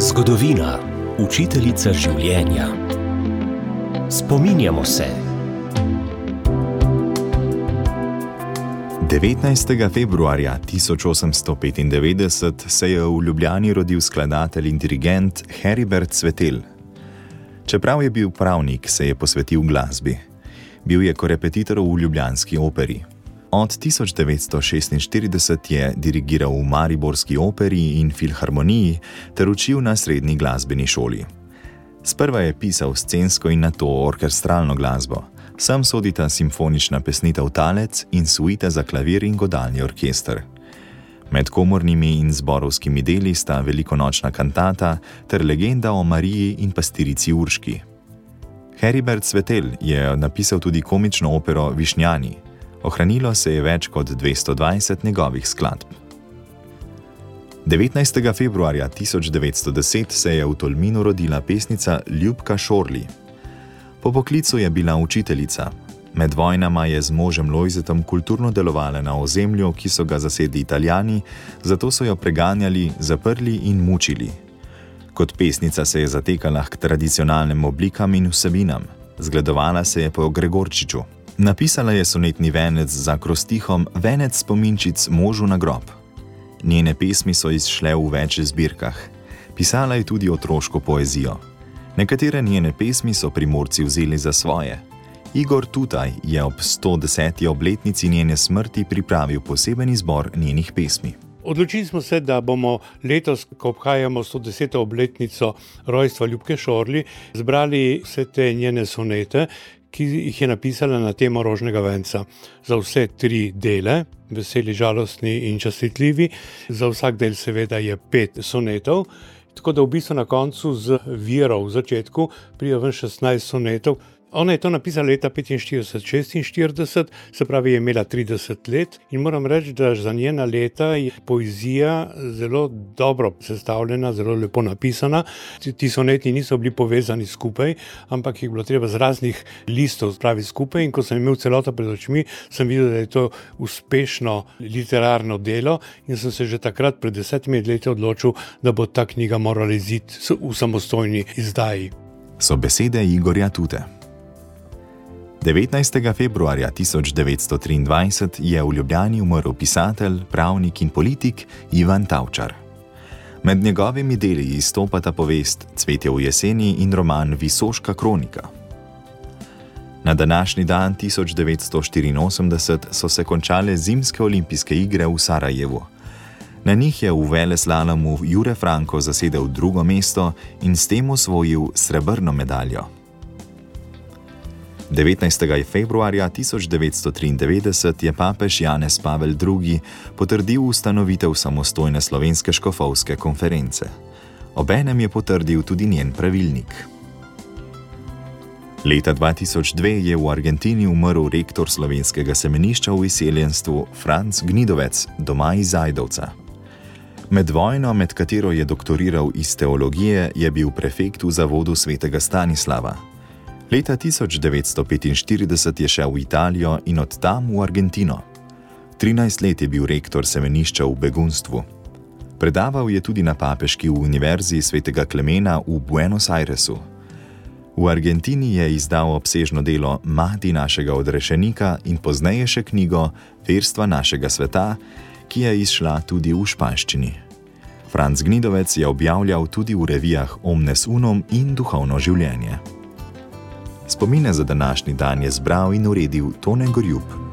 Zgodovina, učiteljica življenja. Spominjamo se. 19. februarja 1895 se je v Ljubljani rodil skladatelj in dirigent Heribert Svetel. Čeprav je bil pravnik, se je posvetil glasbi. Bil je korepetitor v Ljubljanski operi. Od 1946 je dirigiral v Mariborski operi in filharmoniji ter učil na srednji glasbeni šoli. Sprva je pisal scensko in na to orkestralno glasbo, sem sodita simfonična pesnitev Talec in suite za klavir in godalni orkester. Med komornimi in zborovskimi deli sta velikonočna kantata ter legenda o Mariji in pastirici Urški. Heribert Svetel je napisal tudi komično opero Višnjani. Ohranilo se je več kot 220 njegovih skladb. 19. februarja 1910 se je v Tolminu rodila pesnica Ljubka Šorli. Po poklicu je bila učiteljica. Med vojnama je z možem Lojzetom kulturno delovala na ozemlju, ki so ga zasedli Italijani, zato so jo preganjali, zaprli in mučili. Kot pesnica se je zatekala k tradicionalnim oblikam in vsebinam, zgledovala se je po Gregorčiču. Napisala je sonetni venec za krostihom Venec spominčic možu na grob. Njene pesmi so izšle v več zbirkah. Pisala je tudi otroško poezijo. Nekatere njene pesmi so primorci vzeli za svoje. Igor Tutaj je ob 110. obletnici njene smrti pripravil poseben izbor njenih pesmi. Odločili smo se, da bomo letos, ko obhajamo 110. obletnico rojstva Ljubke Šorli, zbrali vse te njene sonete, ki jih je napisala na temo rožnega venca. Za vse tri dele, veseli, žalostni in častitljivi, za vsak del, seveda, je pet sonetov. Tako da v bistvu na koncu z virov v začetku pride ven 16 sonetov, Ona je to napisala leta 45-46, se pravi, je imela 30 let in moram reči, da za njena leta je poezija zelo dobro sestavljena, zelo lepo napisana. Ti, ti soneti niso bili povezani skupaj, ampak jih bilo treba z raznih listov spraviti skupaj. In ko sem imel celota pred očmi, sem videl, da je to uspešno literarno delo in sem se že takrat, pred desetimi leti, odločil, da bo ta knjiga morala iziti v samostojni izdaji. So besede Igorja Tute. 19. februarja 1923 je v Ljubljani umrl pisatelj, pravnik in politik Ivan Tavčar. Med njegovimi deli izstopata povest Cvetje v jeseni in roman Visoška kronika. Na današnji dan 1984 so se končale zimske olimpijske igre v Sarajevu. Na njih je v veleslalomu Jure Franko zasedel drugo mesto in s tem osvojil srebrno medaljo. 19. februarja 1993 je papež Janez Pavel II. potrdil ustanovitev samostojne slovenske škofovske konference. Obenem je potrdil tudi njen pravilnik. Leta 2002 je v Argentini umrl rektor slovenskega semenišča v izseljenstvu Franz Gnidovec, doma iz Zajdovca. Med vojno, med katero je doktoriral iz teologije, je bil prefekt v zavodu svetega Stanislava. Leta 1945 je šel v Italijo in od tam v Argentino. 13 let je bil rektor semenišča v begunstvu. Predaval je tudi na papeški univerzi svetega Klemena v Buenos Airesu. V Argentini je izdal obsežno delo Mati našega odrešenika in pozneje še knjigo Verstva našega sveta, ki je izšla tudi v španščini. Franz Gnidovec je objavljal tudi v revijah Omnes Unum in Duhovno življenje. Spomine za današnji dan je zbral in uredil Tone Gorjub.